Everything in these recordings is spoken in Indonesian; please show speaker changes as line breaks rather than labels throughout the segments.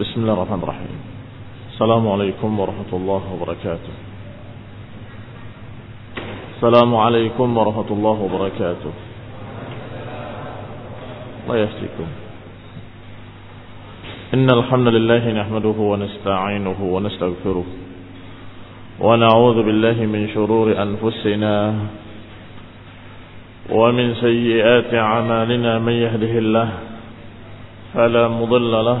بسم الله الرحمن الرحيم. السلام عليكم ورحمة الله وبركاته. السلام عليكم ورحمة الله وبركاته. الله يهديكم. إن الحمد لله نحمده ونستعينه ونستغفره ونعوذ بالله من شرور أنفسنا ومن سيئات أعمالنا من يهده الله فلا مضل له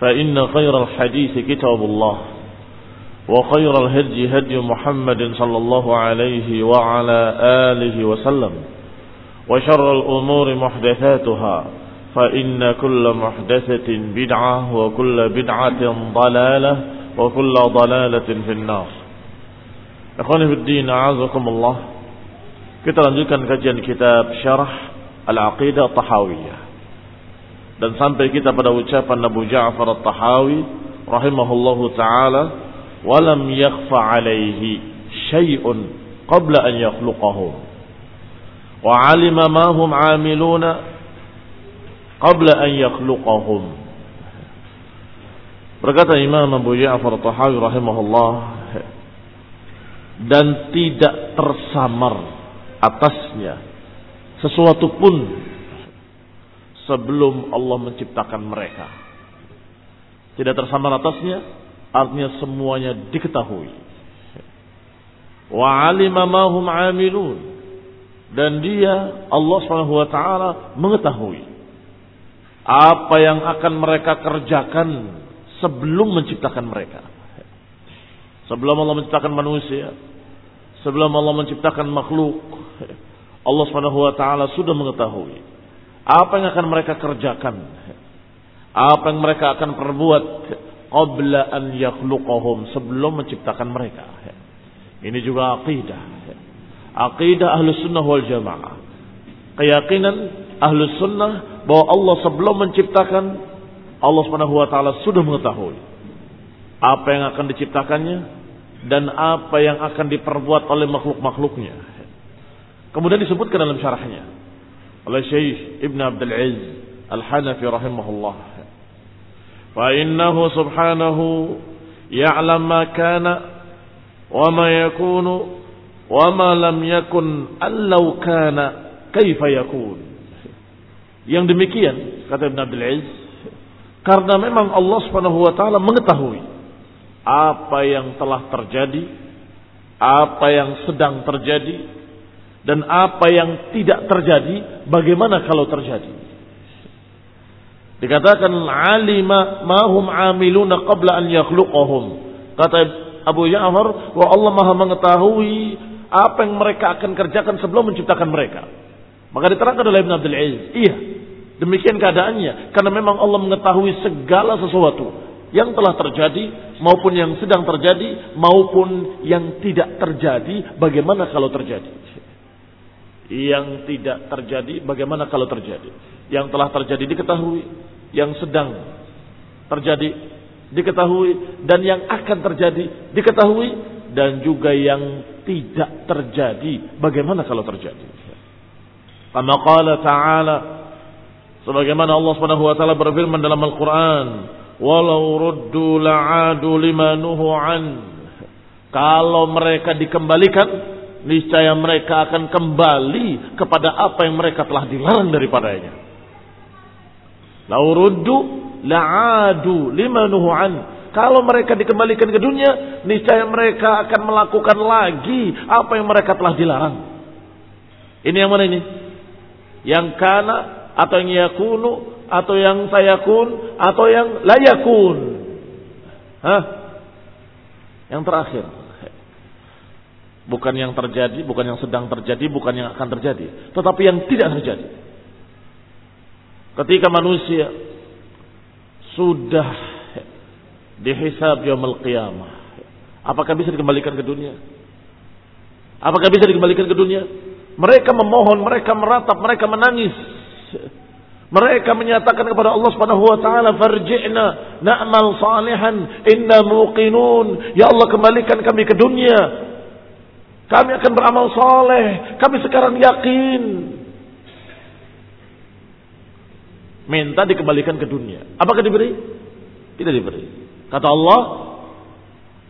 فإن خير الحديث كتاب الله وخير الهدي هدي محمد صلى الله عليه وعلى آله وسلم وشر الأمور محدثاتها فإن كل محدثة بدعة وكل بدعة ضلالة وكل ضلالة في النار Ikhwani fi din, a'azakumullah. Kita lanjutkan kajian kitab Syarah Al-Aqidah Tahawiyah. Dan sampai kita pada ucapan Abu Ja'far At-Tahawi rahimahullahu taala, "Walam yakhfa 'alaihi syai'un qabla an yakhluqahu." Wa 'alima ma hum 'amiluna qabla an yakhluqahum. Berkata Imam Abu Ja'far At-Tahawi rahimahullah, dan tidak tersamar atasnya sesuatu pun sebelum Allah menciptakan mereka. Tidak tersamar atasnya, artinya semuanya diketahui. Wa alima ma amilun. Dan dia Allah taala mengetahui apa yang akan mereka kerjakan sebelum menciptakan mereka. Sebelum Allah menciptakan manusia, sebelum Allah menciptakan makhluk, Allah taala sudah mengetahui apa yang akan mereka kerjakan, apa yang mereka akan perbuat qabla an yakhluqahum sebelum menciptakan mereka. Ini juga akidah. Akidah ahlu sunnah wal jamaah. Keyakinan ahlu sunnah bahwa Allah sebelum menciptakan Allah subhanahu wa ta'ala sudah mengetahui apa yang akan diciptakannya dan apa yang akan diperbuat oleh makhluk-makhluknya. Kemudian disebutkan dalam syarahnya oleh Syekh Ibn Abdul Aziz Al-Hanafi rahimahullah. Fa innahu subhanahu ya'lam ma kana wa ma yakunu wa ma lam yakun allau kana kaifa yakun. Yang demikian kata Ibn Abdul Aziz karena memang Allah Subhanahu wa taala mengetahui apa yang telah terjadi, apa yang sedang terjadi, dan apa yang tidak terjadi, bagaimana kalau terjadi. Dikatakan alima mahum amiluna qabla an yakhluqahum. Kata Abu Ja'far, bahwa Allah Maha mengetahui apa yang mereka akan kerjakan sebelum menciptakan mereka. Maka diterangkan oleh Ibn Abdul Aziz, iya, demikian keadaannya karena memang Allah mengetahui segala sesuatu yang telah terjadi maupun yang sedang terjadi maupun yang tidak terjadi bagaimana kalau terjadi yang tidak terjadi bagaimana kalau terjadi yang telah terjadi diketahui yang sedang terjadi diketahui dan yang akan terjadi diketahui dan juga yang tidak terjadi, bagaimana kalau terjadi? Kama qala ta'ala sebagaimana Allah Subhanahu wa taala berfirman dalam Al-Qur'an, "Walau ruddu la'adu lima an." Kalau mereka dikembalikan, niscaya mereka akan kembali kepada apa yang mereka telah dilarang daripadanya. Lau ruddu la'adu lima nuhu an. Kalau mereka dikembalikan ke dunia, niscaya mereka akan melakukan lagi apa yang mereka telah dilarang. Ini yang mana ini? Yang kana atau yang yakunu atau yang sayakun atau yang layakun. Hah? Yang terakhir. Bukan yang terjadi, bukan yang sedang terjadi, bukan yang akan terjadi. Tetapi yang tidak terjadi. Ketika manusia sudah dihisab yaumul qiyamah. Apakah bisa dikembalikan ke dunia? Apakah bisa dikembalikan ke dunia? Mereka memohon, mereka meratap, mereka menangis. Mereka menyatakan kepada Allah Subhanahu wa taala, "Farji'na na'mal salihan, inna muqinun." Ya Allah, kembalikan kami ke dunia. Kami akan beramal saleh. Kami sekarang yakin. Minta dikembalikan ke dunia. Apakah diberi? Tidak diberi. Kata Allah,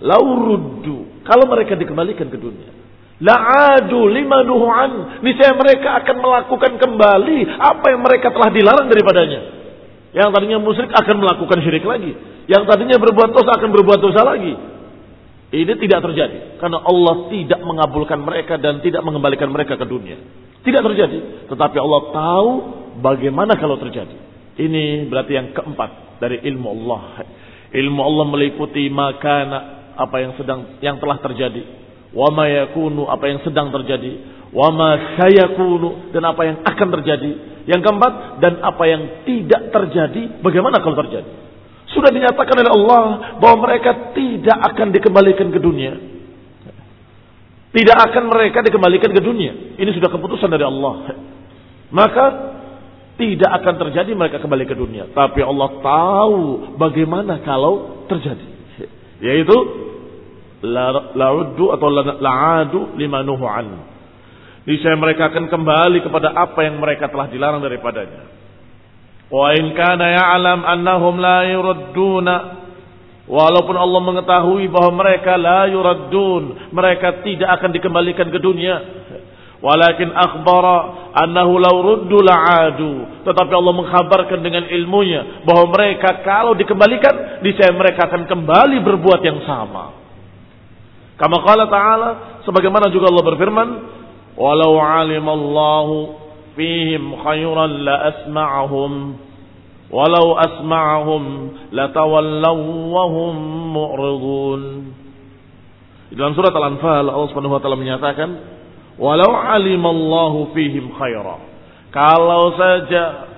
"Lauruddu." Kalau mereka dikembalikan ke dunia, La'adu lima nuhu'an. Niscaya mereka akan melakukan kembali apa yang mereka telah dilarang daripadanya. Yang tadinya musyrik akan melakukan syirik lagi. Yang tadinya berbuat dosa akan berbuat dosa lagi. Ini tidak terjadi. Karena Allah tidak mengabulkan mereka dan tidak mengembalikan mereka ke dunia. Tidak terjadi. Tetapi Allah tahu bagaimana kalau terjadi. Ini berarti yang keempat dari ilmu Allah. Ilmu Allah meliputi makana apa yang sedang yang telah terjadi wa ma yakunu apa yang sedang terjadi, wa ma sayakunu dan apa yang akan terjadi. Yang keempat dan apa yang tidak terjadi, bagaimana kalau terjadi? Sudah dinyatakan oleh Allah bahwa mereka tidak akan dikembalikan ke dunia. Tidak akan mereka dikembalikan ke dunia. Ini sudah keputusan dari Allah. Maka tidak akan terjadi mereka kembali ke dunia. Tapi Allah tahu bagaimana kalau terjadi. Yaitu la'uddu atau la'adu lima nuhu an. Niscaya mereka akan kembali kepada apa yang mereka telah dilarang daripadanya. Wa in kana ya'lam annahum la yuradduna walaupun Allah mengetahui bahwa mereka la yuraddun, mereka tidak akan dikembalikan ke dunia. Walakin akhbara annahu law ruddu la'adu. Tetapi Allah mengkhabarkan dengan ilmunya bahwa mereka kalau dikembalikan, niscaya mereka akan kembali berbuat yang sama. Kama qala ta'ala sebagaimana juga Allah berfirman, "Walau 'alimallahu fihim khairan la asma'ahum walau asma'ahum latawallaw wa hum mu'ridun." Dalam surat Al-Anfal Allah Subhanahu wa taala menyatakan, "Walau 'alimallahu fihim khaira." Kalau saja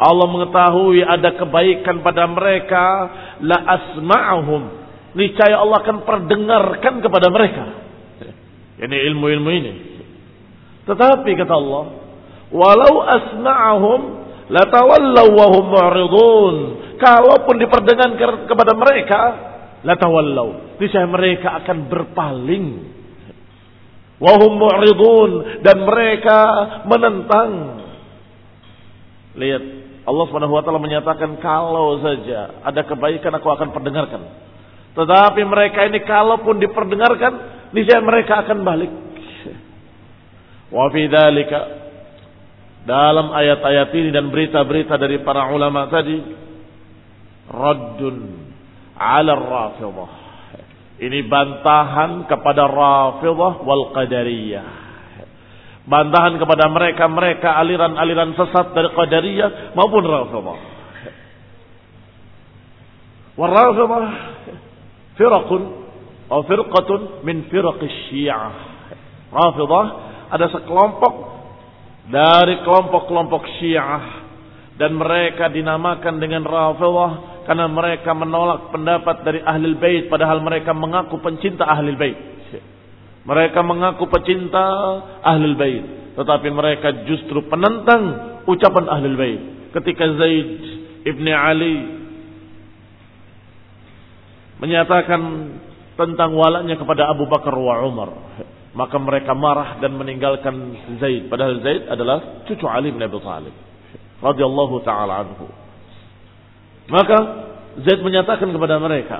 Allah mengetahui ada kebaikan pada mereka, la asma'ahum niscaya Allah akan perdengarkan kepada mereka. Ini ilmu-ilmu ini. Tetapi kata Allah, walau asma'ahum latawallaw wa hum mu'ridun. Kalaupun diperdengarkan kepada mereka, latawallaw. Niscaya mereka akan berpaling. Wa hum mu'ridun dan mereka menentang. Lihat, Allah Subhanahu wa taala menyatakan kalau saja ada kebaikan aku akan perdengarkan. Tetapi mereka ini kalaupun diperdengarkan, niscaya mereka akan balik. Wa fi dzalika dalam ayat-ayat ini dan berita-berita dari para ulama tadi raddun 'ala rafidhah. Ini bantahan kepada Rafidhah wal Qadariyah. Bantahan kepada mereka-mereka aliran-aliran sesat dari Qadariyah maupun Rafidhah. Warafidhah firaqun atau firqatun min firaq syiah. Rafidah ada sekelompok dari kelompok-kelompok syiah dan mereka dinamakan dengan Rafidah karena mereka menolak pendapat dari ahli bait padahal mereka mengaku pencinta ahli bait. Mereka mengaku pecinta ahli bait, tetapi mereka justru penentang ucapan ahli bait. Ketika Zaid ibni Ali menyatakan tentang walaknya kepada Abu Bakar wa Umar. Maka mereka marah dan meninggalkan Zaid. Padahal Zaid adalah cucu Ali bin Abi Thalib. radhiyallahu taala anhu. Maka Zaid menyatakan kepada mereka,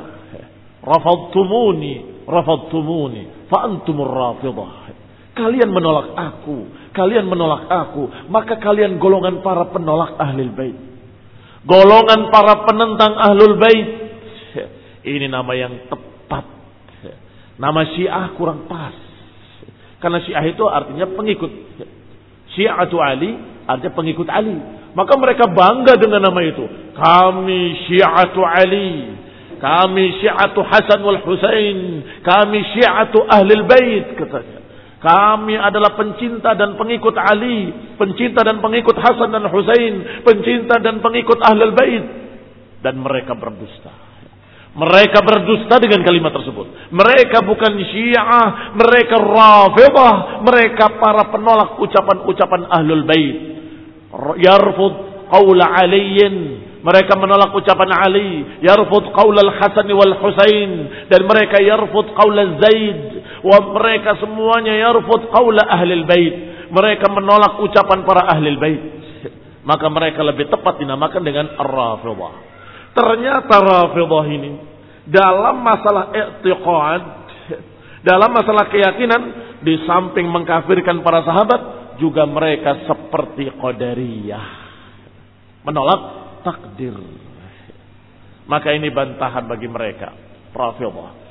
"Rafadtumuni, rafadtumuni, fa antumur rafidah." Kalian menolak aku, kalian menolak aku, maka kalian golongan para penolak ahlul bait. Golongan para penentang ahlul bait. Ini nama yang tepat. Nama Syiah kurang pas. Karena Syiah itu artinya pengikut. Syiatu Ali artinya pengikut Ali. Maka mereka bangga dengan nama itu. Kami Syiatu Ali. Kami Syiatu Hasan wal Husain. Kami Syiatu Ahlul Bait katanya. Kami adalah pencinta dan pengikut Ali, pencinta dan pengikut Hasan dan Husain, pencinta dan pengikut Ahlul Bait dan mereka berdusta. Mereka berdusta dengan kalimat tersebut. Mereka bukan Syiah, mereka Rafidah, mereka para penolak ucapan-ucapan Ahlul Bait. Yarfud qaula Aliyin, mereka menolak ucapan Ali, yarfud qaul al-Hasan wal Husain dan mereka yarfud qaul Zaid Wa mereka semuanya yarfud qawla ahlil bait. Mereka menolak ucapan para ahlil bait. Maka mereka lebih tepat dinamakan dengan Ar-Rafidah. Ternyata Rafidah ini dalam masalah i'tiqad, dalam masalah keyakinan di samping mengkafirkan para sahabat juga mereka seperti Qadariyah. Menolak takdir. Maka ini bantahan bagi mereka. Rafidah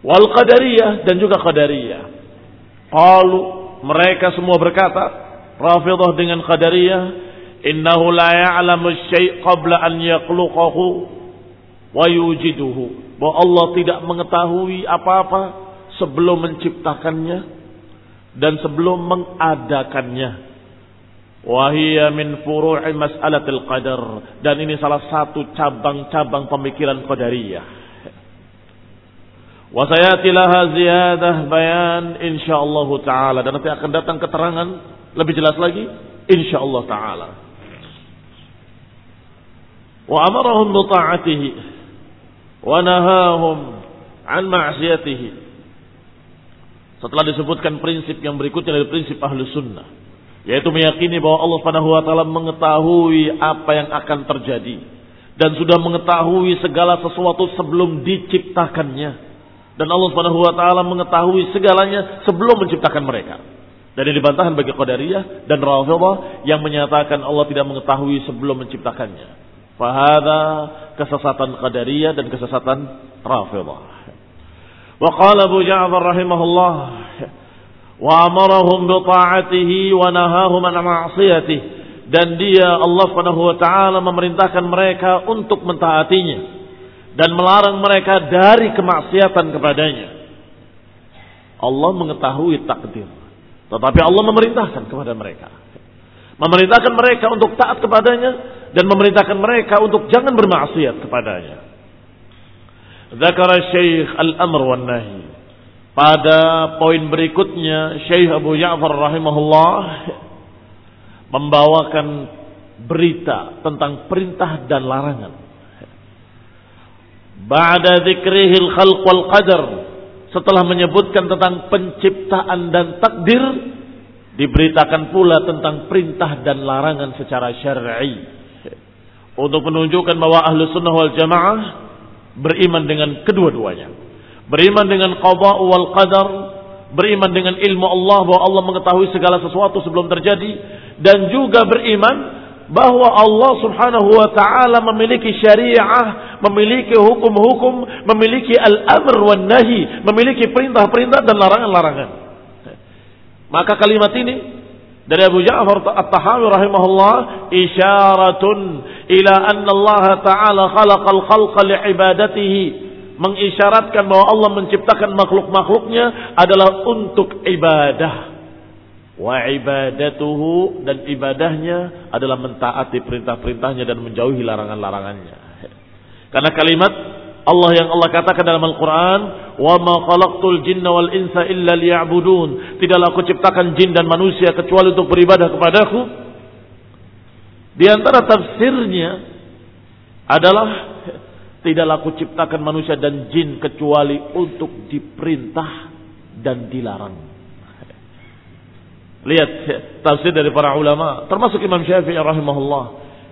wal qadariyah dan juga qadariyah. Qalu mereka semua berkata, Rafidah dengan qadariyah, innahu la ya'lamu syai' qabla an yakhluqahu wa yujiduhu. Bahwa Allah tidak mengetahui apa-apa sebelum menciptakannya dan sebelum mengadakannya. Wahia min furu'i mas'alatil qadar. Dan ini salah satu cabang-cabang pemikiran qadariyah. Wasayati laha ziyadah bayan insyaallah taala dan nanti akan datang keterangan lebih jelas lagi insyaallah taala. Ta'atihi wa nahahum an ma'siyatihi. Setelah disebutkan prinsip yang berikutnya dari prinsip ahlu sunnah. Yaitu meyakini bahwa Allah subhanahu wa ta'ala mengetahui apa yang akan terjadi. Dan sudah mengetahui segala sesuatu sebelum diciptakannya dan Allah Subhanahu wa taala mengetahui segalanya sebelum menciptakan mereka. Dan ini bagi Qadariyah dan Rafidhah yang menyatakan Allah tidak mengetahui sebelum menciptakannya. Fahada kesesatan Qadariyah dan kesesatan Rafidhah. Wa qala Abu Ja'far rahimahullah wa amarahum bi ta'atihi wa nahahum an ma'siyatihi dan dia Allah Subhanahu wa taala memerintahkan mereka untuk mentaatinya dan melarang mereka dari kemaksiatan kepadanya. Allah mengetahui takdir. Tetapi Allah memerintahkan kepada mereka. Memerintahkan mereka untuk taat kepadanya dan memerintahkan mereka untuk jangan bermaksiat kepadanya. Zakara Syekh Al-Amr Nahi. Pada poin berikutnya Syekh Abu Ja'far rahimahullah membawakan berita tentang perintah dan larangan Ba'da dzikrihil khalq wal qadar. Setelah menyebutkan tentang penciptaan dan takdir, diberitakan pula tentang perintah dan larangan secara syar'i. Untuk menunjukkan bahwa ahlu sunnah wal jamaah beriman dengan kedua-duanya. Beriman dengan qada wal qadar, beriman dengan ilmu Allah bahwa Allah mengetahui segala sesuatu sebelum terjadi dan juga beriman bahwa Allah Subhanahu wa taala memiliki syariah, memiliki hukum-hukum, memiliki al-amr wan nahi, memiliki perintah-perintah dan larangan-larangan. Maka kalimat ini dari Abu Ja'far At-Tahawi rahimahullah isyaratun ila anna Allah taala khalaqal khalqa li'ibadatihi mengisyaratkan bahwa Allah menciptakan makhluk-makhluknya adalah untuk ibadah wa ibadatuhu dan ibadahnya adalah mentaati perintah-perintahnya dan menjauhi larangan-larangannya. Karena kalimat Allah yang Allah katakan dalam Al-Quran, khalaqtul jinna wal insa illa liya'budun. Tidaklah aku ciptakan jin dan manusia kecuali untuk beribadah kepadaku. Di antara tafsirnya adalah tidaklah aku ciptakan manusia dan jin kecuali untuk diperintah dan dilarang. Lihat tafsir dari para ulama, termasuk Imam Syafi'i rahimahullah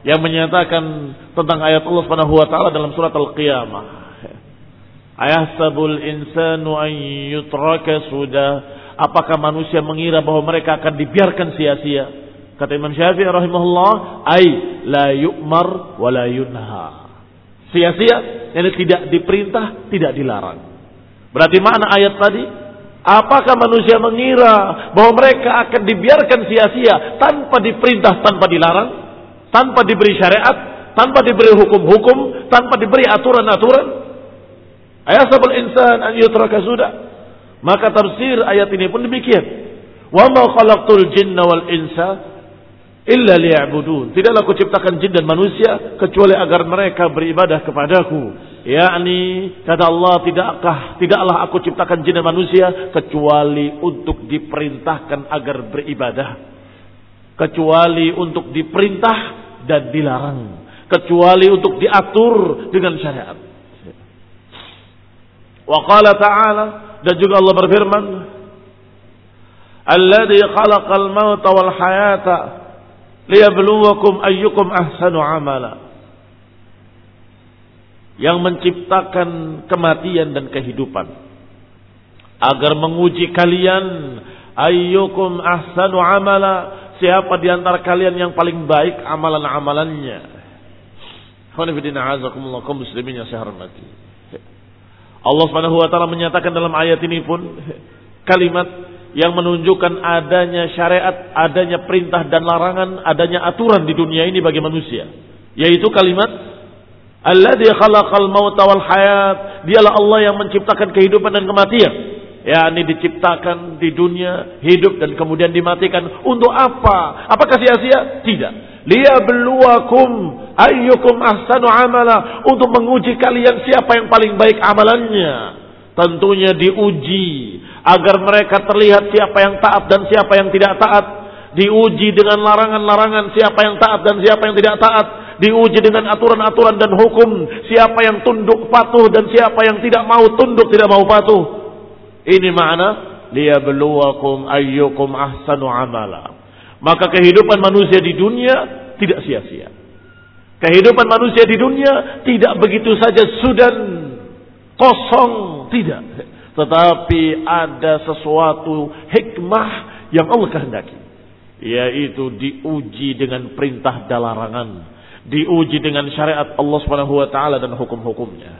yang menyatakan tentang ayat Allah Subhanahu wa taala dalam surat Al-Qiyamah. Ayahsabul insanu an yutraka sudah. Apakah manusia mengira bahwa mereka akan dibiarkan sia-sia? Kata Imam Syafi'i rahimahullah, "Ai la yu'mar wa la yunha." Sia-sia, ini tidak diperintah, tidak dilarang. Berarti mana ayat tadi? Apakah manusia mengira bahwa mereka akan dibiarkan sia-sia tanpa diperintah, tanpa dilarang, tanpa diberi syariat, tanpa diberi hukum-hukum, tanpa diberi aturan-aturan? Ayasabul insan an yutraka sudah. Maka tafsir ayat ini pun demikian. Wa ma khalaqtul jinna wal insa illa liya'budun. Tidaklah aku ciptakan jin dan manusia kecuali agar mereka beribadah kepadaku yakni kata Allah tidakkah tidaklah aku ciptakan jin dan manusia kecuali untuk diperintahkan agar beribadah kecuali untuk diperintah dan dilarang kecuali untuk diatur dengan syariat wa qala ta'ala dan juga Allah berfirman alladzi khalaqal mauta wal hayata liyabluwakum ayyukum ahsanu amala. Yang menciptakan kematian dan kehidupan. Agar menguji kalian ayyukum ahsanu amala. Siapa di antara kalian yang paling baik amalan-amalannya? Muslimin yang saya hormati Allah Subhanahu wa taala menyatakan dalam ayat ini pun kalimat yang menunjukkan adanya syariat, adanya perintah dan larangan, adanya aturan di dunia ini bagi manusia, yaitu kalimat Alladhi khalaqal mauta wal hayat. Dialah Allah yang menciptakan kehidupan dan kematian. Ya, ini diciptakan di dunia, hidup dan kemudian dimatikan. Untuk apa? Apakah sia-sia? Tidak. Liyabluwakum ayyukum ahsanu amala. Untuk menguji kalian siapa yang paling baik amalannya. Tentunya diuji. Agar mereka terlihat siapa yang taat dan siapa yang tidak taat. Diuji dengan larangan-larangan siapa yang taat dan siapa yang tidak taat diuji dengan aturan-aturan dan hukum siapa yang tunduk patuh dan siapa yang tidak mau tunduk tidak mau patuh ini makna liyabluwakum ayyukum ahsanu amala maka kehidupan manusia di dunia tidak sia-sia kehidupan manusia di dunia tidak begitu saja sudah kosong tidak tetapi ada sesuatu hikmah yang Allah kehendaki yaitu diuji dengan perintah dan larangan diuji dengan syariat Allah Subhanahu dan hukum-hukumnya.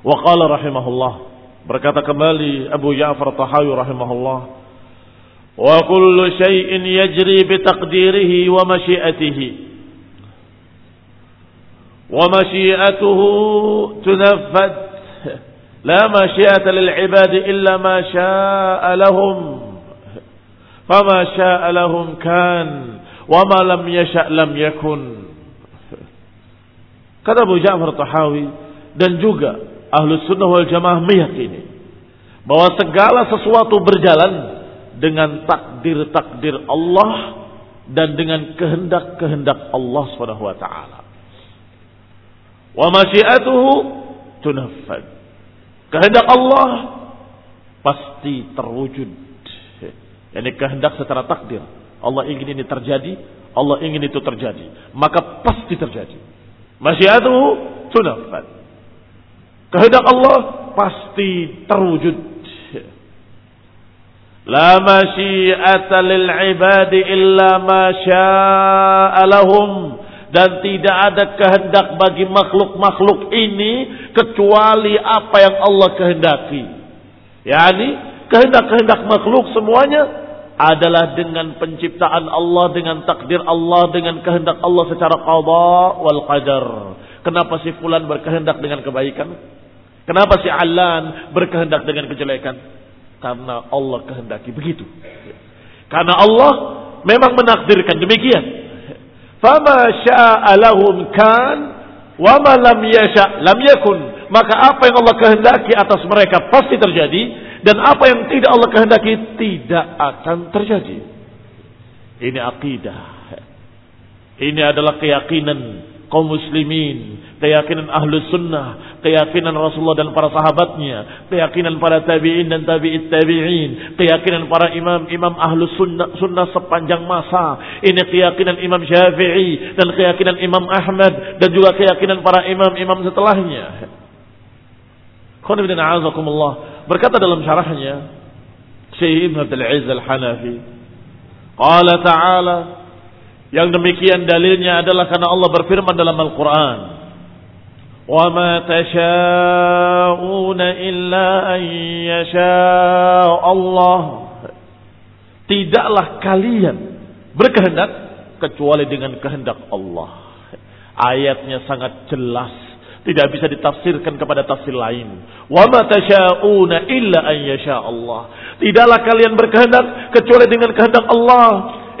Wa qala rahimahullah berkata kembali Abu Ja'far Tahawi rahimahullah wa kullu syai'in yajri bi taqdirihi wa masyiatihi wa masyiatuhu tunaffad. La masyiata lil ibadi illa ma syaa lahum. Fama syaa lahum kan. Wa ma lam yasha' lam yakun. Kata Abu Ja'far Tahawi dan juga ahlu sunnah wal jamaah meyakini bahwa segala sesuatu berjalan dengan takdir-takdir Allah dan dengan kehendak-kehendak Allah Subhanahu wa taala. Wa masyiatuhu tunaffad. Kehendak Allah pasti terwujud. Yani kehendak secara takdir Allah ingin ini terjadi, Allah ingin itu terjadi, maka pasti terjadi. Masyiatuhu tunafad. Kehendak Allah pasti terwujud. La ibadi illa ma syaa dan tidak ada kehendak bagi makhluk-makhluk ini kecuali apa yang Allah kehendaki. Yani kehendak-kehendak makhluk semuanya adalah dengan penciptaan Allah, dengan takdir Allah, dengan kehendak Allah secara qada wal qadar. Kenapa si fulan berkehendak dengan kebaikan? Kenapa si Alan berkehendak dengan kejelekan? Karena Allah kehendaki begitu. Karena Allah memang menakdirkan demikian. Fama syaa lahum kan wa ma lam yasha lam yakun. Maka apa yang Allah kehendaki atas mereka pasti terjadi dan apa yang tidak Allah kehendaki tidak akan terjadi. Ini akidah. Ini adalah keyakinan kaum muslimin, keyakinan ahlu sunnah, keyakinan Rasulullah dan para sahabatnya, keyakinan para tabi'in dan tabi'it tabi'in, keyakinan para imam-imam ahlu sunnah, sunnah sepanjang masa. Ini keyakinan Imam Syafi'i dan keyakinan Imam Ahmad dan juga keyakinan para imam-imam setelahnya. Berkata dalam syarahnya Syekh Ibn Abdul Aziz Al-Hanafi, Qala ta'ala yang demikian dalilnya adalah karena Allah berfirman dalam Al-Quran وما تشاءون إلا أن يشاء الله tidaklah kalian berkehendak kecuali dengan kehendak Allah ayatnya sangat jelas tidak bisa ditafsirkan kepada tafsir lain wa ma tasyauna illa an yasha Allah tidaklah kalian berkehendak kecuali dengan kehendak Allah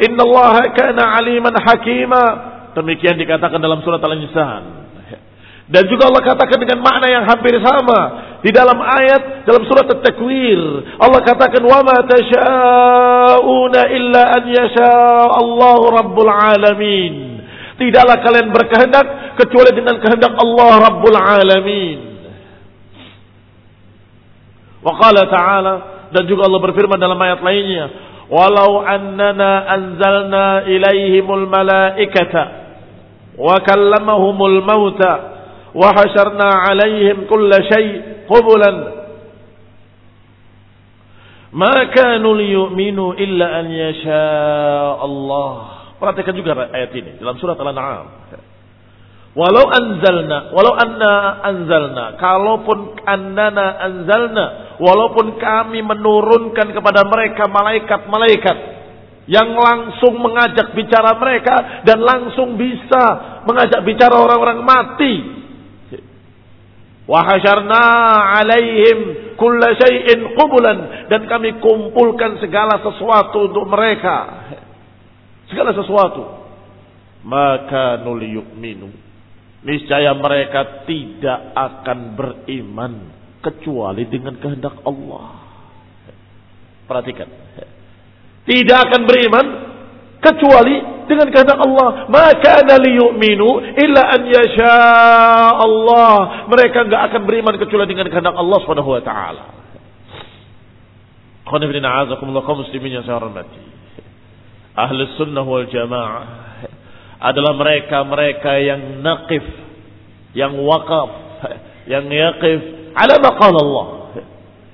innallaha kana aliman hakima demikian dikatakan dalam surat al-insan dan juga Allah katakan dengan makna yang hampir sama di dalam ayat dalam surat At-Takwir. Allah katakan wa ma tasyauna illa an yasha Allahu rabbul alamin. Tidaklah kalian berkehendak kecuali dengan kehendak Allah rabbul alamin. Wa qala ta'ala dan juga Allah berfirman dalam ayat lainnya, walau annana anzalna ilaihimul malaikata وكلمهم kallamahumul وحشرنا عليهم كل شيء قبلا ما qubulan. Ma إلا أن illa an yasha Allah. Perhatikan juga ayat ini dalam surat al-an'am. Walau anzalna, walau anna anzalna, kalaupun annana anzalna, walaupun kami menurunkan kepada mereka malaikat-malaikat yang langsung mengajak bicara mereka dan langsung bisa mengajak bicara orang-orang mati Wahasyarna alaihim kulla syai'in qubulan dan kami kumpulkan segala sesuatu untuk mereka. Segala sesuatu. Maka nul yu'minu. Niscaya mereka tidak akan beriman kecuali dengan kehendak Allah. Perhatikan. Tidak akan beriman kecuali dengan kehendak Allah. Maka liyu'minu illa an yasha Allah. Mereka enggak akan beriman kecuali dengan kehendak Allah Subhanahu wa taala. Azakumullah kaum muslimin yang saya hormati. Ahli sunnah wal jamaah adalah mereka-mereka yang naqif, yang wakaf, yang yaqif ala maqal Allah.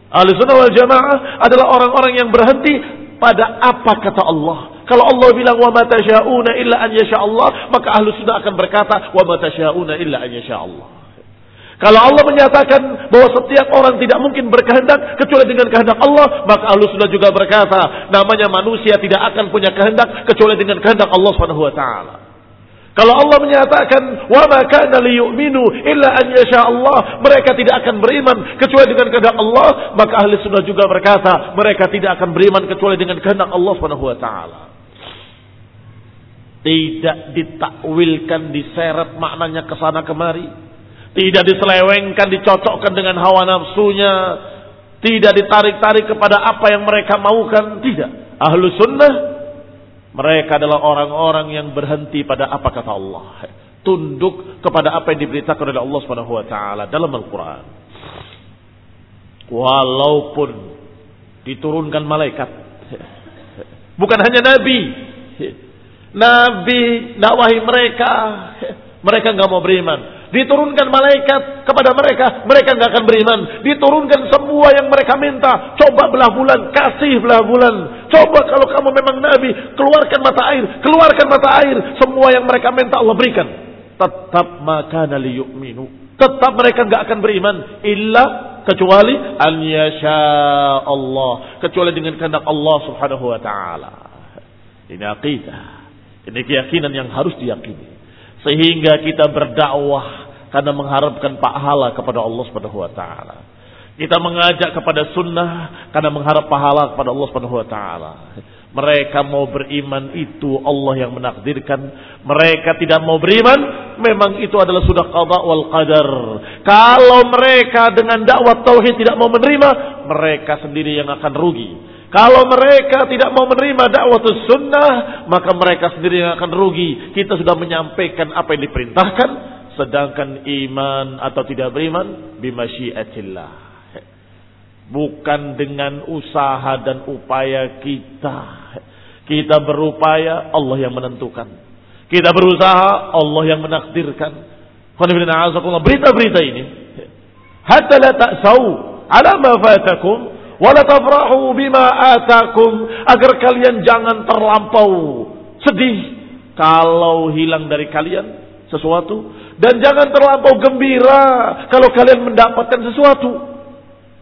Ahli sunnah wal jamaah adalah orang-orang yang berhenti pada apa kata Allah kalau Allah bilang wa mata syauna illa an yasha Allah, maka ahlu sunnah akan berkata wa mata syauna illa an yasha Allah. Kalau Allah menyatakan bahwa setiap orang tidak mungkin berkehendak kecuali dengan kehendak Allah, maka ahlu sunnah juga berkata, namanya manusia tidak akan punya kehendak kecuali dengan kehendak Allah Subhanahu wa taala. Kalau Allah menyatakan wa ma kana liyu'minu illa an yasha Allah, mereka tidak akan beriman kecuali dengan kehendak Allah, maka ahli sunnah juga berkata, mereka tidak akan beriman kecuali dengan kehendak Allah Subhanahu wa taala. Tidak ditakwilkan, diseret maknanya ke sana kemari. Tidak diselewengkan, dicocokkan dengan hawa nafsunya. Tidak ditarik-tarik kepada apa yang mereka maukan. Tidak. Ahlu sunnah, mereka adalah orang-orang yang berhenti pada apa kata Allah. Tunduk kepada apa yang diberitakan oleh Allah taala dalam Al-Qur'an. Walaupun diturunkan malaikat. Bukan hanya nabi, Nabi dakwahi mereka, mereka nggak mau beriman. Diturunkan malaikat kepada mereka, mereka nggak akan beriman. Diturunkan semua yang mereka minta. Coba belah bulan, kasih belah bulan. Coba kalau kamu memang Nabi, keluarkan mata air, keluarkan mata air. Semua yang mereka minta Allah berikan. Tetap maka liyu'minu. Tetap mereka nggak akan beriman. Illa kecuali an yasha Allah. Kecuali dengan kehendak Allah subhanahu wa ta'ala. Ini aqidah. Ini keyakinan yang harus diyakini. Sehingga kita berdakwah karena mengharapkan pahala kepada Allah Subhanahu wa taala. Kita mengajak kepada sunnah karena mengharap pahala kepada Allah Subhanahu wa taala. Mereka mau beriman itu Allah yang menakdirkan. Mereka tidak mau beriman, memang itu adalah sudah qada wal qadar. Kalau mereka dengan dakwah tauhid tidak mau menerima, mereka sendiri yang akan rugi. Kalau mereka tidak mau menerima dakwah sunnah, maka mereka sendiri yang akan rugi. Kita sudah menyampaikan apa yang diperintahkan, sedangkan iman atau tidak beriman bimasyiatillah. Bukan dengan usaha dan upaya kita. Kita berupaya, Allah yang menentukan. Kita berusaha, Allah yang menakdirkan. Berita-berita ini. Hatta la ta'sau ala ma fatakum wala tafrahu bima atakum agar kalian jangan terlampau sedih kalau hilang dari kalian sesuatu dan jangan terlampau gembira kalau kalian mendapatkan sesuatu.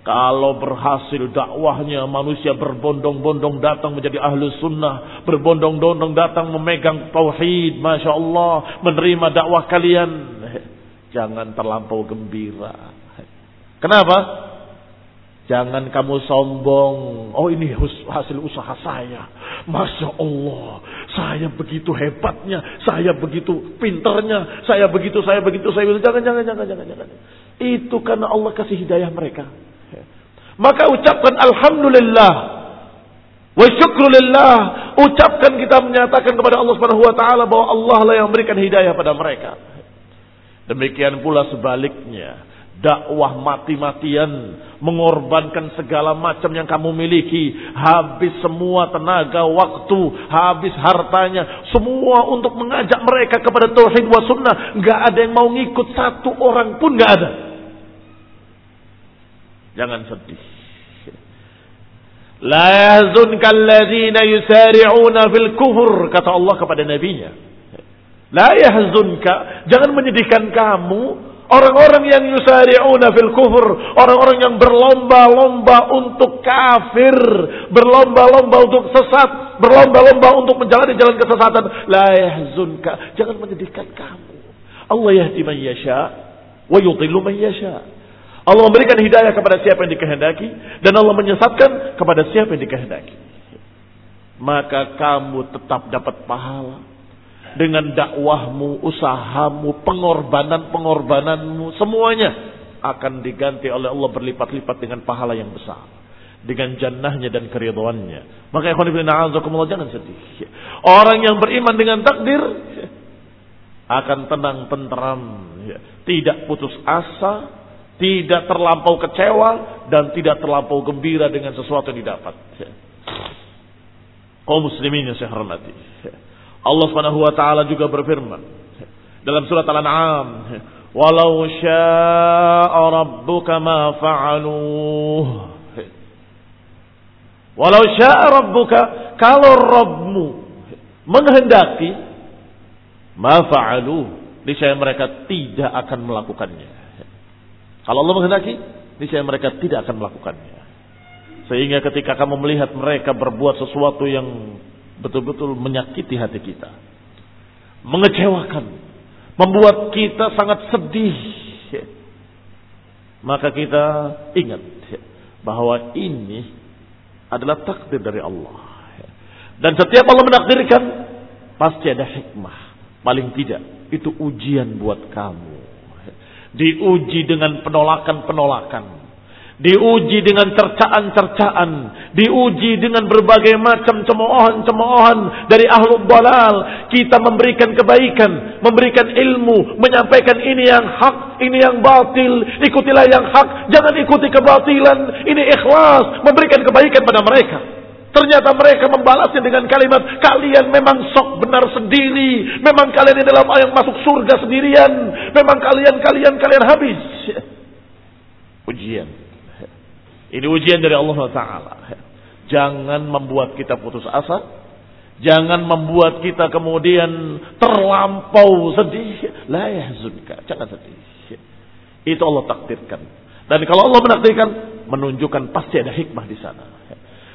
Kalau berhasil dakwahnya manusia berbondong-bondong datang menjadi ahlu sunnah. Berbondong-bondong datang memegang tauhid. Masya Allah. Menerima dakwah kalian. Jangan terlampau gembira. Kenapa? Jangan kamu sombong. Oh ini hasil usaha saya. Masya Allah. Saya begitu hebatnya. Saya begitu pinternya. Saya begitu, saya begitu, saya begitu. Jangan, jangan, jangan, jangan, jangan. Itu karena Allah kasih hidayah mereka. Maka ucapkan Alhamdulillah. Wa syukrulillah. Ucapkan kita menyatakan kepada Allah Subhanahu wa taala bahwa Allah lah yang memberikan hidayah pada mereka. Demikian pula sebaliknya dakwah mati-matian, mengorbankan segala macam yang kamu miliki, habis semua tenaga, waktu, habis hartanya, semua untuk mengajak mereka kepada tauhid wa sunnah, nggak ada yang mau ngikut satu orang pun nggak ada. Jangan sedih. La yahzunka alladhina yusari'una fil kufur kata Allah kepada nabinya. La yahzunka, jangan menyedihkan kamu Orang-orang yang yusari'una fil kufur. Orang-orang yang berlomba-lomba untuk kafir. Berlomba-lomba untuk sesat. Berlomba-lomba untuk menjalani jalan kesesatan. La yahzunka. Jangan menyedihkan kamu. Allah yahdi man yasha. Wa yutillu man yasha. Allah memberikan hidayah kepada siapa yang dikehendaki. Dan Allah menyesatkan kepada siapa yang dikehendaki. Maka kamu tetap dapat pahala dengan dakwahmu, usahamu, pengorbanan-pengorbananmu, semuanya akan diganti oleh Allah berlipat-lipat dengan pahala yang besar. Dengan jannahnya dan keriduannya. Maka ikhwan ibn a'azakumullah jangan sedih. Orang yang beriman dengan takdir akan tenang, tenteram. Tidak putus asa, tidak terlampau kecewa, dan tidak terlampau gembira dengan sesuatu yang didapat. Kaum muslimin yang saya hormati. Allah Subhanahu wa taala juga berfirman dalam surat Al-An'am, "Walau syaa rabbuka ma fa'aluh." Walau syaa rabbuka, kalau Rabbmu menghendaki, ma fa'aluh, niscaya mereka tidak akan melakukannya. Kalau Allah menghendaki, niscaya mereka tidak akan melakukannya. Sehingga ketika kamu melihat mereka berbuat sesuatu yang betul-betul menyakiti hati kita. Mengecewakan. Membuat kita sangat sedih. Maka kita ingat bahwa ini adalah takdir dari Allah. Dan setiap Allah menakdirkan, pasti ada hikmah. Paling tidak, itu ujian buat kamu. Diuji dengan penolakan-penolakan diuji dengan cercaan-cercaan, diuji dengan berbagai macam cemoohan-cemoohan dari ahlul balal. Kita memberikan kebaikan, memberikan ilmu, menyampaikan ini yang hak, ini yang batil, ikutilah yang hak, jangan ikuti kebatilan. Ini ikhlas, memberikan kebaikan pada mereka. Ternyata mereka membalasnya dengan kalimat, kalian memang sok benar sendiri. Memang kalian adalah yang masuk surga sendirian. Memang kalian, kalian, kalian habis. Ujian ini ujian dari Allah Taala. Jangan membuat kita putus asa. Jangan membuat kita kemudian terlampau sedih. La yahzunka. Jangan sedih. Itu Allah takdirkan. Dan kalau Allah menakdirkan, menunjukkan pasti ada hikmah di sana.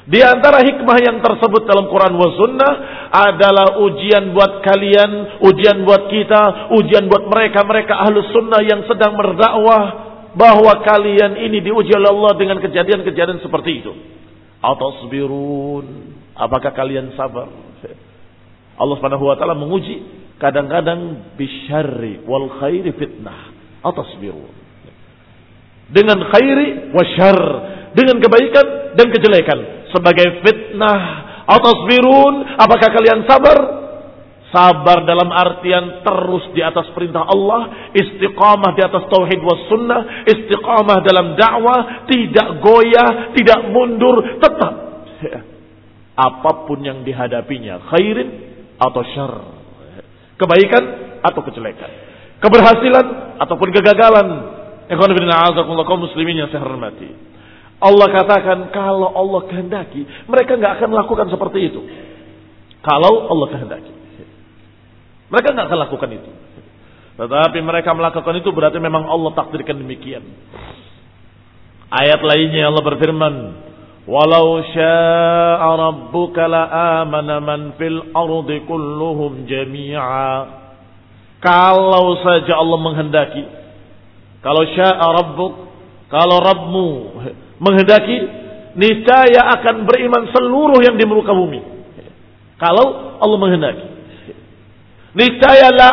Di antara hikmah yang tersebut dalam Quran wa sunnah adalah ujian buat kalian, ujian buat kita, ujian buat mereka, mereka ahlus sunnah yang sedang berdakwah, bahwa kalian ini diuji oleh Allah dengan kejadian-kejadian seperti itu. Atasbirun. Apakah kalian sabar? Allah Subhanahu wa taala menguji kadang-kadang bisyarri wal khairi fitnah. Atasbirun. Dengan khairi wa syarr, dengan kebaikan dan kejelekan. Sebagai fitnah. Atasbirun, apakah kalian sabar? Sabar dalam artian terus di atas perintah Allah, istiqamah di atas tauhid was sunnah, istiqamah dalam dakwah, tidak goyah, tidak mundur, tetap. Apa pun yang dihadapinya, khairin atau syar. Kebaikan atau kejelekan. Keberhasilan ataupun kegagalan. Ikhwan bin kaum muslimin yang saya hormati. Allah katakan kalau Allah kehendaki, mereka nggak akan melakukan seperti itu. Kalau Allah kehendaki. Mereka nggak akan lakukan itu. Tetapi mereka melakukan itu berarti memang Allah takdirkan demikian. Ayat lainnya Allah berfirman, "Walau syaa rabbuka la amana man fil ardi kulluhum jami'a." Kalau saja Allah menghendaki, kalau syaa rabbuk, kalau Rabbmu menghendaki, niscaya akan beriman seluruh yang di muka bumi. Kalau Allah menghendaki. Niscaya la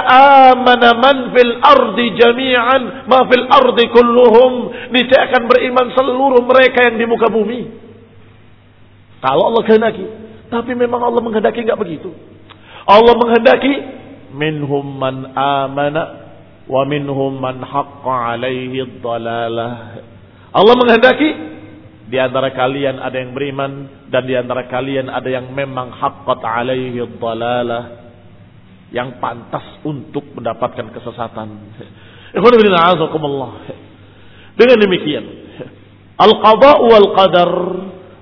amana man fil ardi jami'an ma fil ardi kulluhum. Niscaya akan beriman seluruh mereka yang di muka bumi. Kalau Allah kehendaki. Tapi memang Allah menghendaki enggak begitu. Allah menghendaki minhum man amana wa minhum man haqqa alaihi dhalalah. Allah menghendaki di antara kalian ada yang beriman dan di antara kalian ada yang memang haqqat alaihi dhalalah yang pantas untuk mendapatkan kesesatan. Dengan demikian, al-qada wal qadar,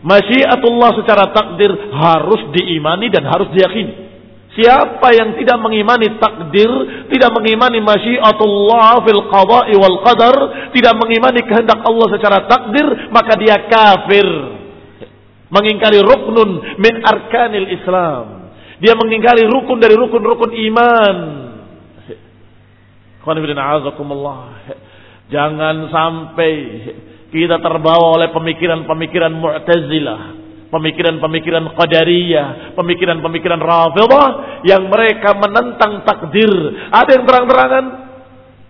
masyiatullah secara takdir harus diimani dan harus diyakini. Siapa yang tidak mengimani takdir, tidak mengimani masyiatullah fil qada'i wal qadar, tidak mengimani kehendak Allah secara takdir, maka dia kafir. Mengingkari ruknun min arkanil Islam. Dia mengingkari rukun dari rukun-rukun iman. Jangan sampai kita terbawa oleh pemikiran-pemikiran Mu'tazilah, pemikiran-pemikiran Qadariyah, pemikiran-pemikiran Rafidah yang mereka menentang takdir. Ada yang terang-terangan,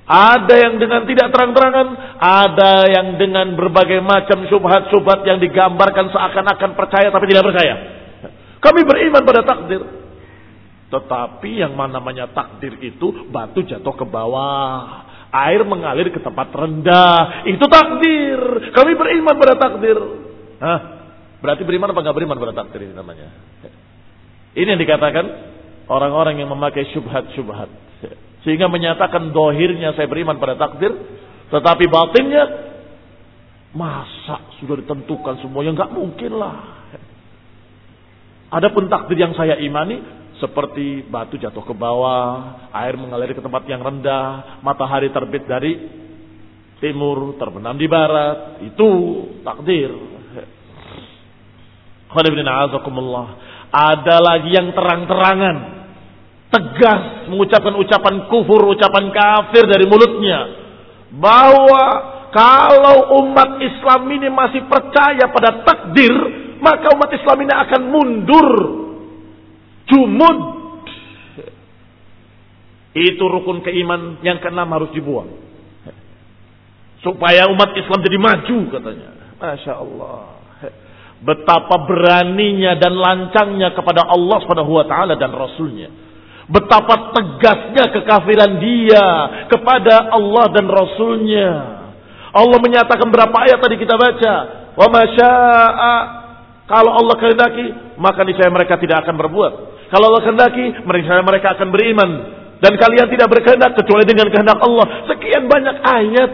ada yang dengan tidak terang-terangan, ada yang dengan berbagai macam subhat-subhat yang digambarkan seakan-akan percaya tapi tidak percaya. Kami beriman pada takdir. Tetapi yang namanya takdir itu batu jatuh ke bawah. Air mengalir ke tempat rendah. Itu takdir. Kami beriman pada takdir. Hah? Berarti beriman apa nggak beriman pada takdir ini namanya? Ini yang dikatakan orang-orang yang memakai syubhat-syubhat. Sehingga menyatakan dohirnya saya beriman pada takdir. Tetapi batinnya masa sudah ditentukan semuanya nggak mungkin lah. Adapun takdir yang saya imani seperti batu jatuh ke bawah, air mengalir ke tempat yang rendah, matahari terbit dari timur, terbenam di barat, itu takdir. Ada lagi yang terang-terangan, tegas mengucapkan ucapan kufur, ucapan kafir dari mulutnya, bahwa kalau umat Islam ini masih percaya pada takdir, maka umat Islam ini akan mundur. Jumud. Itu rukun keiman yang keenam harus dibuang. Supaya umat Islam jadi maju katanya. Masya Allah. Betapa beraninya dan lancangnya kepada Allah subhanahu wa ta'ala dan Rasulnya. Betapa tegasnya kekafiran dia kepada Allah dan Rasulnya. Allah menyatakan berapa ayat tadi kita baca. Wa masya'a kalau Allah kehendaki, maka niscaya mereka tidak akan berbuat. Kalau Allah kehendaki, niscaya mereka akan beriman. Dan kalian tidak berkehendak kecuali dengan kehendak Allah. Sekian banyak ayat.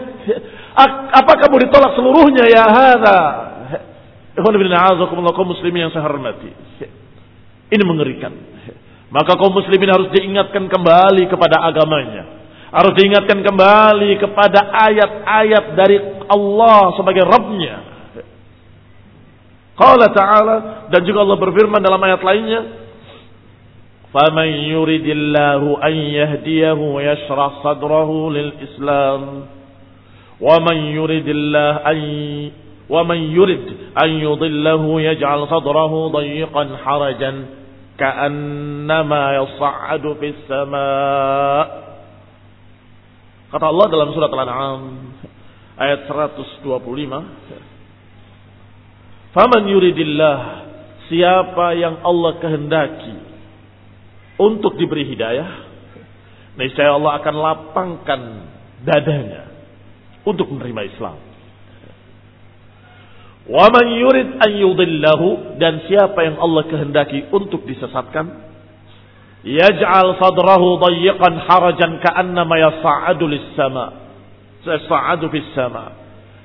Apakah mau ditolak seluruhnya ya hada? kaum muslimin yang saya hormati. Ini mengerikan. Maka kaum muslimin harus diingatkan kembali kepada agamanya. Harus diingatkan kembali kepada ayat-ayat dari Allah sebagai Rabbnya Qala ta'ala dan juga Allah berfirman dalam ayat lainnya فَمَنْ يُرِدِ اللَّهُ أَنْ يَهْدِيَهُ يَشْرَحْ صَدْرَهُ لِلْإِسْلَامِ وَمَنْ يُرِدِ اللَّهُ أَنْ وَمَنْ يُرِدْ أَنْ يُضِلَّهُ يَجْعَلْ صَدْرَهُ ضَيِّقًا حَرَجًا كَأَنَّمَا يَصَّعَّدُ فِي السَّمَاءِ Kata Allah dalam surat Al-An'am ayat 125
ayat 125
Faman yuridillah siapa yang Allah kehendaki untuk diberi hidayah, niscaya Allah akan lapangkan dadanya untuk menerima Islam. Wa man yurid an yudillahu dan siapa yang Allah kehendaki untuk disesatkan? yaj'al sadrahu dayyiqan harajan ka'annama yas'adu lis-sama yas'adu fis-sama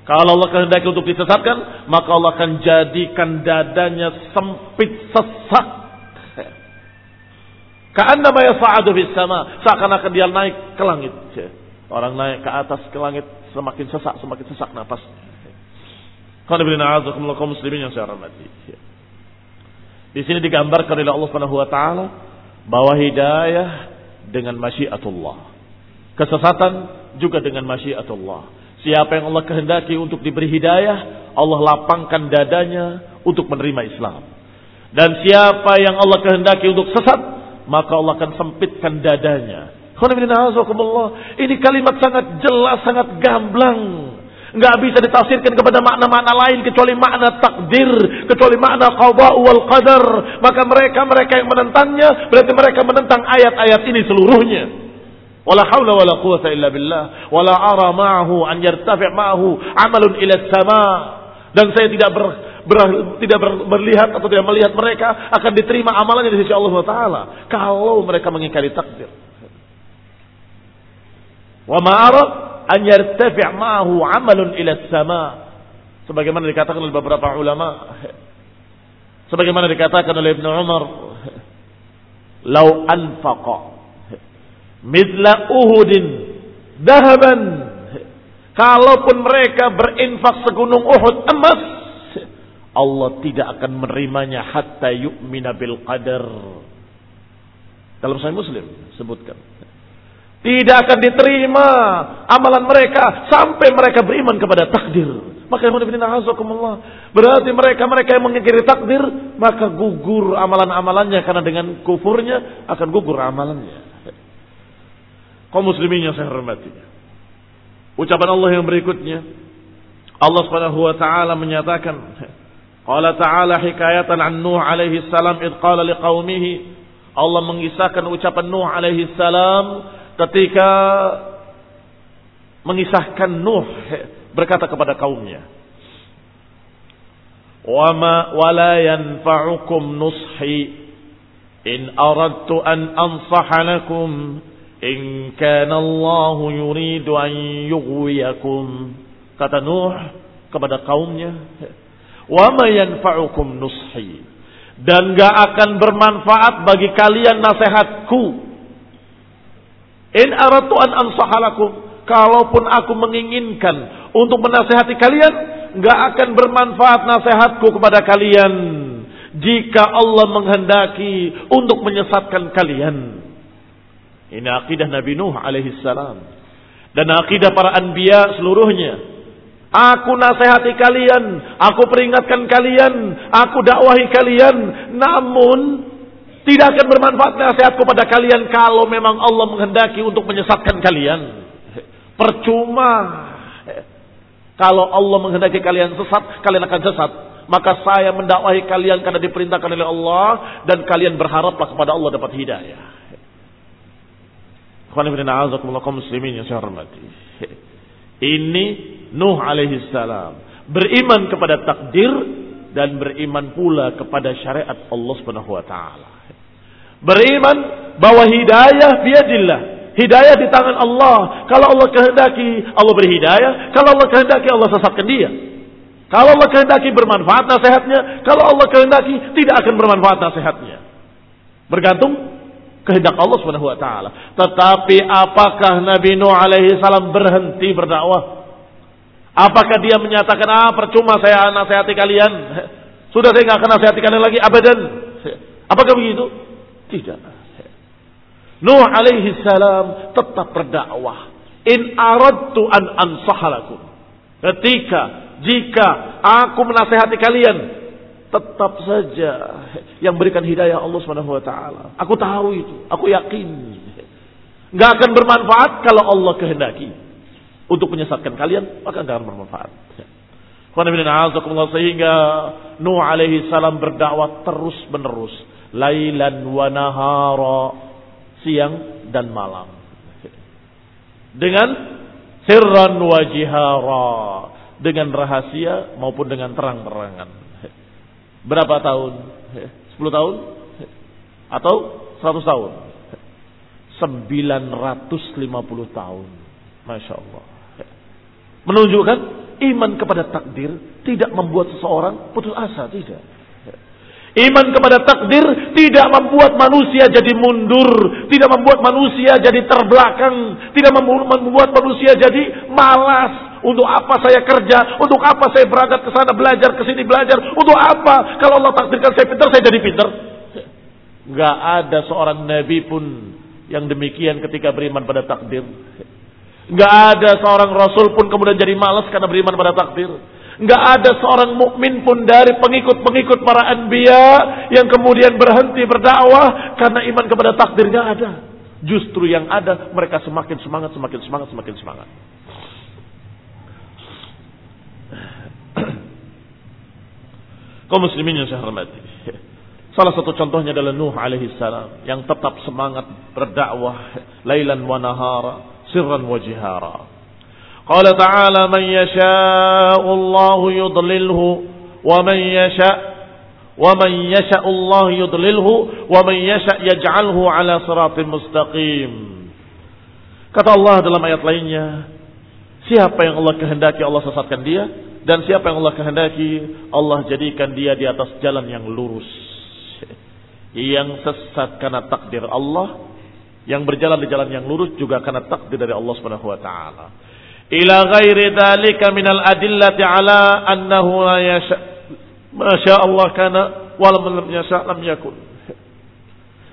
kalau Allah kehendaki untuk disesatkan maka Allah akan jadikan dadanya sempit sesak. Ka'annama yas'adu fis-sama seakan-akan dia naik ke langit. Orang naik ke atas ke langit semakin sesak semakin sesak nafasnya kaum muslimin yang saya hormati. Di sini digambarkan oleh Allah Subhanahu wa taala bahwa hidayah dengan masyiatullah. Kesesatan juga dengan masyiatullah. Siapa yang Allah kehendaki untuk diberi hidayah, Allah lapangkan dadanya untuk menerima Islam. Dan siapa yang Allah kehendaki untuk sesat, maka Allah akan sempitkan dadanya. Ini kalimat sangat jelas, sangat gamblang nggak bisa ditafsirkan kepada makna-makna lain kecuali makna takdir, kecuali makna qada wal qadar. Maka mereka-mereka yang menentangnya berarti mereka menentang ayat-ayat ini seluruhnya. Wala haula wala quwata illa billah. Wala ara ma'ahu an yartafi' ma'ahu amalun ila sama. Dan saya tidak ber, ber, tidak ber, berlihat atau tidak melihat mereka akan diterima amalannya di sisi Allah Taala kalau mereka mengingkari takdir. Wa ma'ara an yartafi' ma'ahu 'amalun ila sama sebagaimana dikatakan oleh beberapa ulama. Sebagaimana dikatakan oleh Ibnu Umar lau anfaqa mithla uhudin dahaban kalaupun mereka berinfak segunung Uhud emas Allah tidak akan menerimanya hatta yu'mina bil qadar. Dalam Sahih Muslim sebutkan tidak akan diterima amalan mereka sampai mereka beriman kepada takdir. Maka berarti mereka-mereka yang mengingkari takdir maka gugur amalan-amalannya karena dengan kufurnya akan gugur amalannya. Kaum muslimin saya hormati. Ucapan Allah yang berikutnya Allah Subhanahu wa taala menyatakan Qala ta'ala hikayatan an Nuh alaihi salam id qala liqaumihi Allah mengisahkan ucapan Nuh alaihi salam ketika mengisahkan Nuh berkata kepada kaumnya wama wala yanfa'ukum nushi. In aradtu an ansaha lakum in kana Allah yuridu an yughwiyakum. Kata Nuh kepada kaumnya wama yanfa'ukum nushi. Dan gak akan bermanfaat bagi kalian nasihatku In aratu an ansahalakum. Kalaupun aku menginginkan untuk menasehati kalian, nggak akan bermanfaat nasihatku kepada kalian jika Allah menghendaki untuk menyesatkan kalian. Ini akidah Nabi Nuh alaihi salam dan akidah para anbiya seluruhnya. Aku nasihati kalian, aku peringatkan kalian, aku dakwahi kalian, namun tidak akan bermanfaat nasihat kepada kalian kalau memang Allah menghendaki untuk menyesatkan kalian. Percuma. Kalau Allah menghendaki kalian sesat, kalian akan sesat. Maka saya mendakwahi kalian karena diperintahkan oleh Allah dan kalian berharaplah kepada Allah dapat hidayah. Ini Nuh alaihi salam beriman kepada takdir dan beriman pula kepada syariat Allah Subhanahu wa taala. Beriman bahwa hidayah biadillah. Hidayah di tangan Allah. Kalau Allah kehendaki, Allah beri hidayah. Kalau Allah kehendaki, Allah sesatkan dia. Kalau Allah kehendaki bermanfaat nasihatnya. Kalau Allah kehendaki, tidak akan bermanfaat nasihatnya. Bergantung kehendak Allah Subhanahu wa taala. Tetapi apakah Nabi Nuh alaihi salam berhenti berdakwah? Apakah dia menyatakan ah percuma saya nasihati kalian? Sudah saya nggak akan nasihati kalian lagi abadan. Apakah begitu? Tidak. Nuh alaihi salam tetap berdakwah. In aradtu an ansahalakum. Ketika jika aku menasehati kalian, tetap saja yang berikan hidayah Allah Subhanahu wa taala. Aku tahu itu, aku yakin. Enggak akan bermanfaat kalau Allah kehendaki untuk menyesatkan kalian, maka enggak akan bermanfaat. Sehingga Nuh alaihi salam berdakwah terus menerus. Lailan wa nahara. Siang dan malam. Dengan sirran wa jihara. Dengan rahasia maupun dengan terang-terangan. Berapa tahun? 10 tahun? Atau 100 tahun? 950 tahun. Masya Allah. Menunjukkan iman kepada takdir tidak membuat seseorang putus asa, tidak. Iman kepada takdir tidak membuat manusia jadi mundur, tidak membuat manusia jadi terbelakang, tidak membuat manusia jadi malas. Untuk apa saya kerja? Untuk apa saya berangkat ke sana belajar, ke sini belajar? Untuk apa? Kalau Allah takdirkan saya pintar, saya jadi pintar. Gak ada seorang nabi pun yang demikian ketika beriman pada takdir. Gak ada seorang rasul pun kemudian jadi malas karena beriman pada takdir. Gak ada seorang mukmin pun dari pengikut-pengikut para anbiya yang kemudian berhenti berdakwah karena iman kepada takdir gak ada. Justru yang ada mereka semakin semangat, semakin semangat, semakin semangat. Kau muslimin yang saya hormati. Salah satu contohnya adalah Nuh alaihi salam yang tetap semangat berdakwah lailan wa nahara, sirran wa jihara. Yasha'u Allah yudlilhu wa man yasha' wa man yasha' Allah yudlilhu wa man yasha' yaj'alhu ala siratin mustaqim. Kata Allah dalam ayat lainnya, siapa yang Allah kehendaki Allah sesatkan dia dan siapa yang Allah kehendaki, Allah jadikan dia di atas jalan yang lurus. Yang sesat karena takdir Allah, yang berjalan di jalan yang lurus juga karena takdir dari Allah Subhanahu wa taala. Ila ghairi dzalika minal adillati ala annahu la yasha masya Allah kana wa lam yasha lam yakun.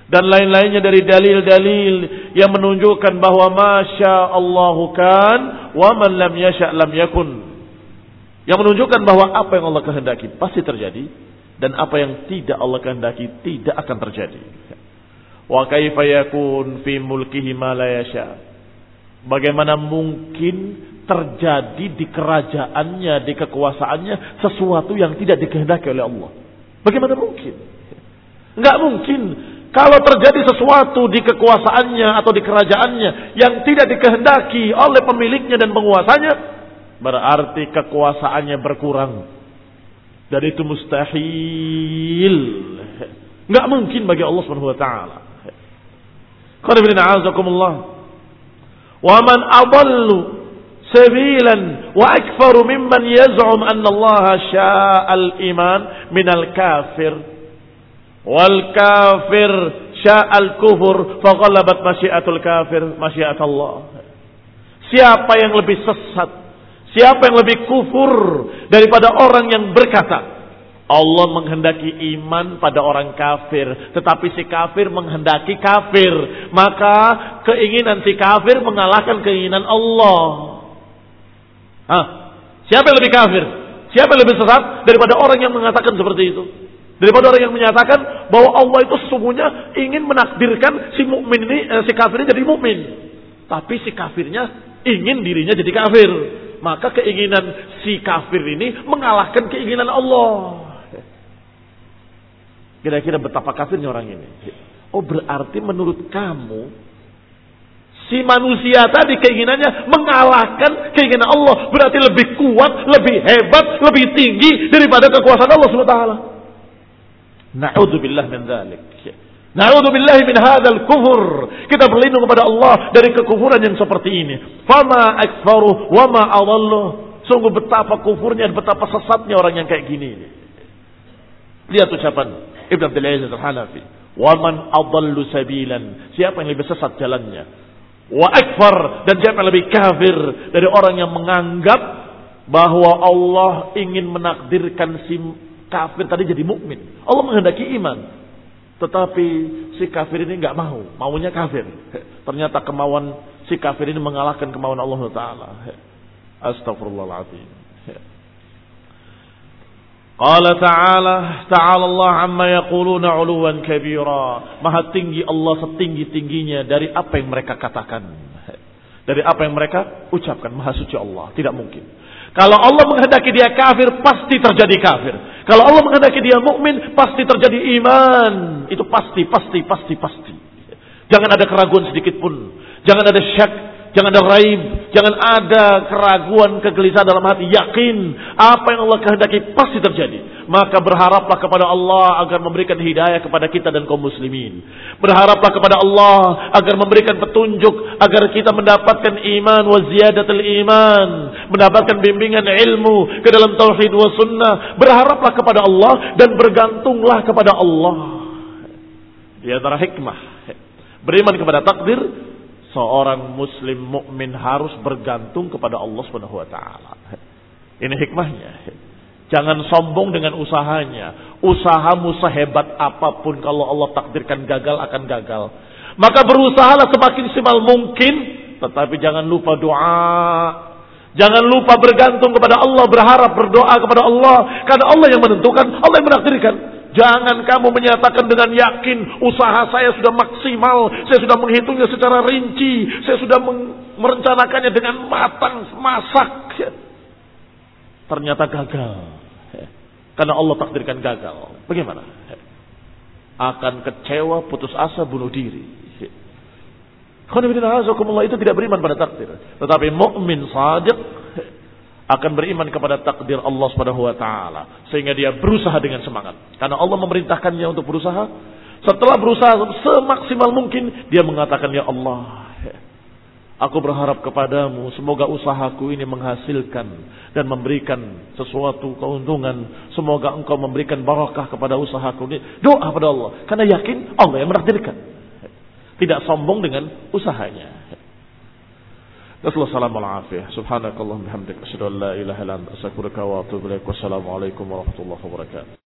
Dan lain-lainnya dari dalil-dalil yang menunjukkan bahwa masya Allah kan wa man lam yasha lam yakun. Yang menunjukkan bahwa apa yang Allah kehendaki pasti terjadi dan apa yang tidak Allah kehendaki tidak akan terjadi. Wa kaifa yakun fi mulkihi ma la yasha. Bagaimana mungkin terjadi di kerajaannya, di kekuasaannya sesuatu yang tidak dikehendaki oleh Allah? Bagaimana mungkin? Enggak mungkin kalau terjadi sesuatu di kekuasaannya atau di kerajaannya yang tidak dikehendaki oleh pemiliknya dan penguasanya, berarti kekuasaannya berkurang. Dan itu mustahil. Enggak mungkin bagi Allah Subhanahu wa taala. Qul. Wa man adallu sabilan wa akfaru mimman yaz'um anna Allah sya'al iman minal kafir. Wal kafir sya'al kufur faghalabat masyiatul kafir masyiat Allah. Siapa yang lebih sesat Siapa yang lebih kufur daripada orang yang berkata, Allah menghendaki iman pada orang kafir, tetapi si kafir menghendaki kafir, maka keinginan si kafir mengalahkan keinginan Allah. Hah? Siapa yang lebih kafir? Siapa yang lebih sesat daripada orang yang mengatakan seperti itu? Daripada orang yang menyatakan bahwa Allah itu sesungguhnya ingin menakdirkan si mukmin ini, eh, si kafir ini jadi mukmin, tapi si kafirnya ingin dirinya jadi kafir maka keinginan si kafir ini mengalahkan keinginan Allah. Kira-kira betapa kafirnya orang ini. Oh berarti menurut kamu si manusia tadi keinginannya mengalahkan keinginan Allah berarti lebih kuat, lebih hebat, lebih tinggi daripada kekuasaan Allah SWT. Na'udzubillah min dzalik. Na'udzubillahi min hadzal kufur. Kita berlindung kepada Allah dari kekufuran yang seperti ini. Fama akfaru wa ma adallu. Sungguh betapa kufurnya dan betapa sesatnya orang yang kayak gini ini. Lihat ucapan Ibn Abdul Aziz Al-Hanafi. Wa man adallu sabilan. Siapa yang lebih sesat jalannya? Wa akfar dan siapa yang lebih kafir dari orang yang menganggap bahwa Allah ingin menakdirkan si kafir tadi jadi mukmin. Allah menghendaki iman. Tetapi si kafir ini nggak mau, maunya kafir. Ternyata kemauan si kafir ini mengalahkan kemauan Allah Taala. Astagfirullahaladzim. Qala ta'ala ta'ala Allah amma yaquluna 'uluwan kabira. Maha tinggi Allah setinggi-tingginya dari apa yang mereka katakan. Dari apa yang mereka ucapkan. Maha suci Allah, tidak mungkin. Kalau Allah menghendaki dia kafir, pasti terjadi kafir. Kalau Allah menghendaki dia mukmin, pasti terjadi iman. Itu pasti, pasti, pasti, pasti. Jangan ada keraguan sedikit pun. Jangan ada syak, jangan ada raib, jangan ada keraguan, kegelisahan dalam hati. Yakin apa yang Allah kehendaki pasti terjadi. Maka berharaplah kepada Allah agar memberikan hidayah kepada kita dan kaum muslimin. Berharaplah kepada Allah agar memberikan petunjuk agar kita mendapatkan iman wa ziyadatul iman, mendapatkan bimbingan ilmu ke dalam tauhid wa sunnah. Berharaplah kepada Allah dan bergantunglah kepada Allah. Di antara hikmah beriman kepada takdir seorang muslim mukmin harus bergantung kepada Allah Subhanahu wa taala. Ini hikmahnya. Jangan sombong dengan usahanya. Usahamu sehebat apa pun kalau Allah takdirkan gagal akan gagal. Maka berusahalah semakin simal mungkin. Tetapi jangan lupa doa. Jangan lupa bergantung kepada Allah. Berharap berdoa kepada Allah. Karena Allah yang menentukan. Allah yang menakdirkan. Jangan kamu menyatakan dengan yakin usaha saya sudah maksimal, saya sudah menghitungnya secara rinci, saya sudah merencanakannya dengan matang, masak. Ternyata gagal. Karena Allah takdirkan gagal. Bagaimana? Akan kecewa, putus asa, bunuh diri. itu tidak beriman pada takdir. Tetapi mukmin sadiq akan beriman kepada takdir Allah Subhanahu wa taala sehingga dia berusaha dengan semangat. Karena Allah memerintahkannya untuk berusaha. Setelah berusaha semaksimal mungkin dia mengatakan ya Allah, Aku berharap kepadamu semoga usahaku ini menghasilkan dan memberikan sesuatu keuntungan. Semoga engkau memberikan barakah kepada usahaku ini. Doa pada Allah. Karena yakin Allah yang menakdirkan. Tidak sombong dengan usahanya. Wassalamualaikum warahmatullahi wabarakatuh.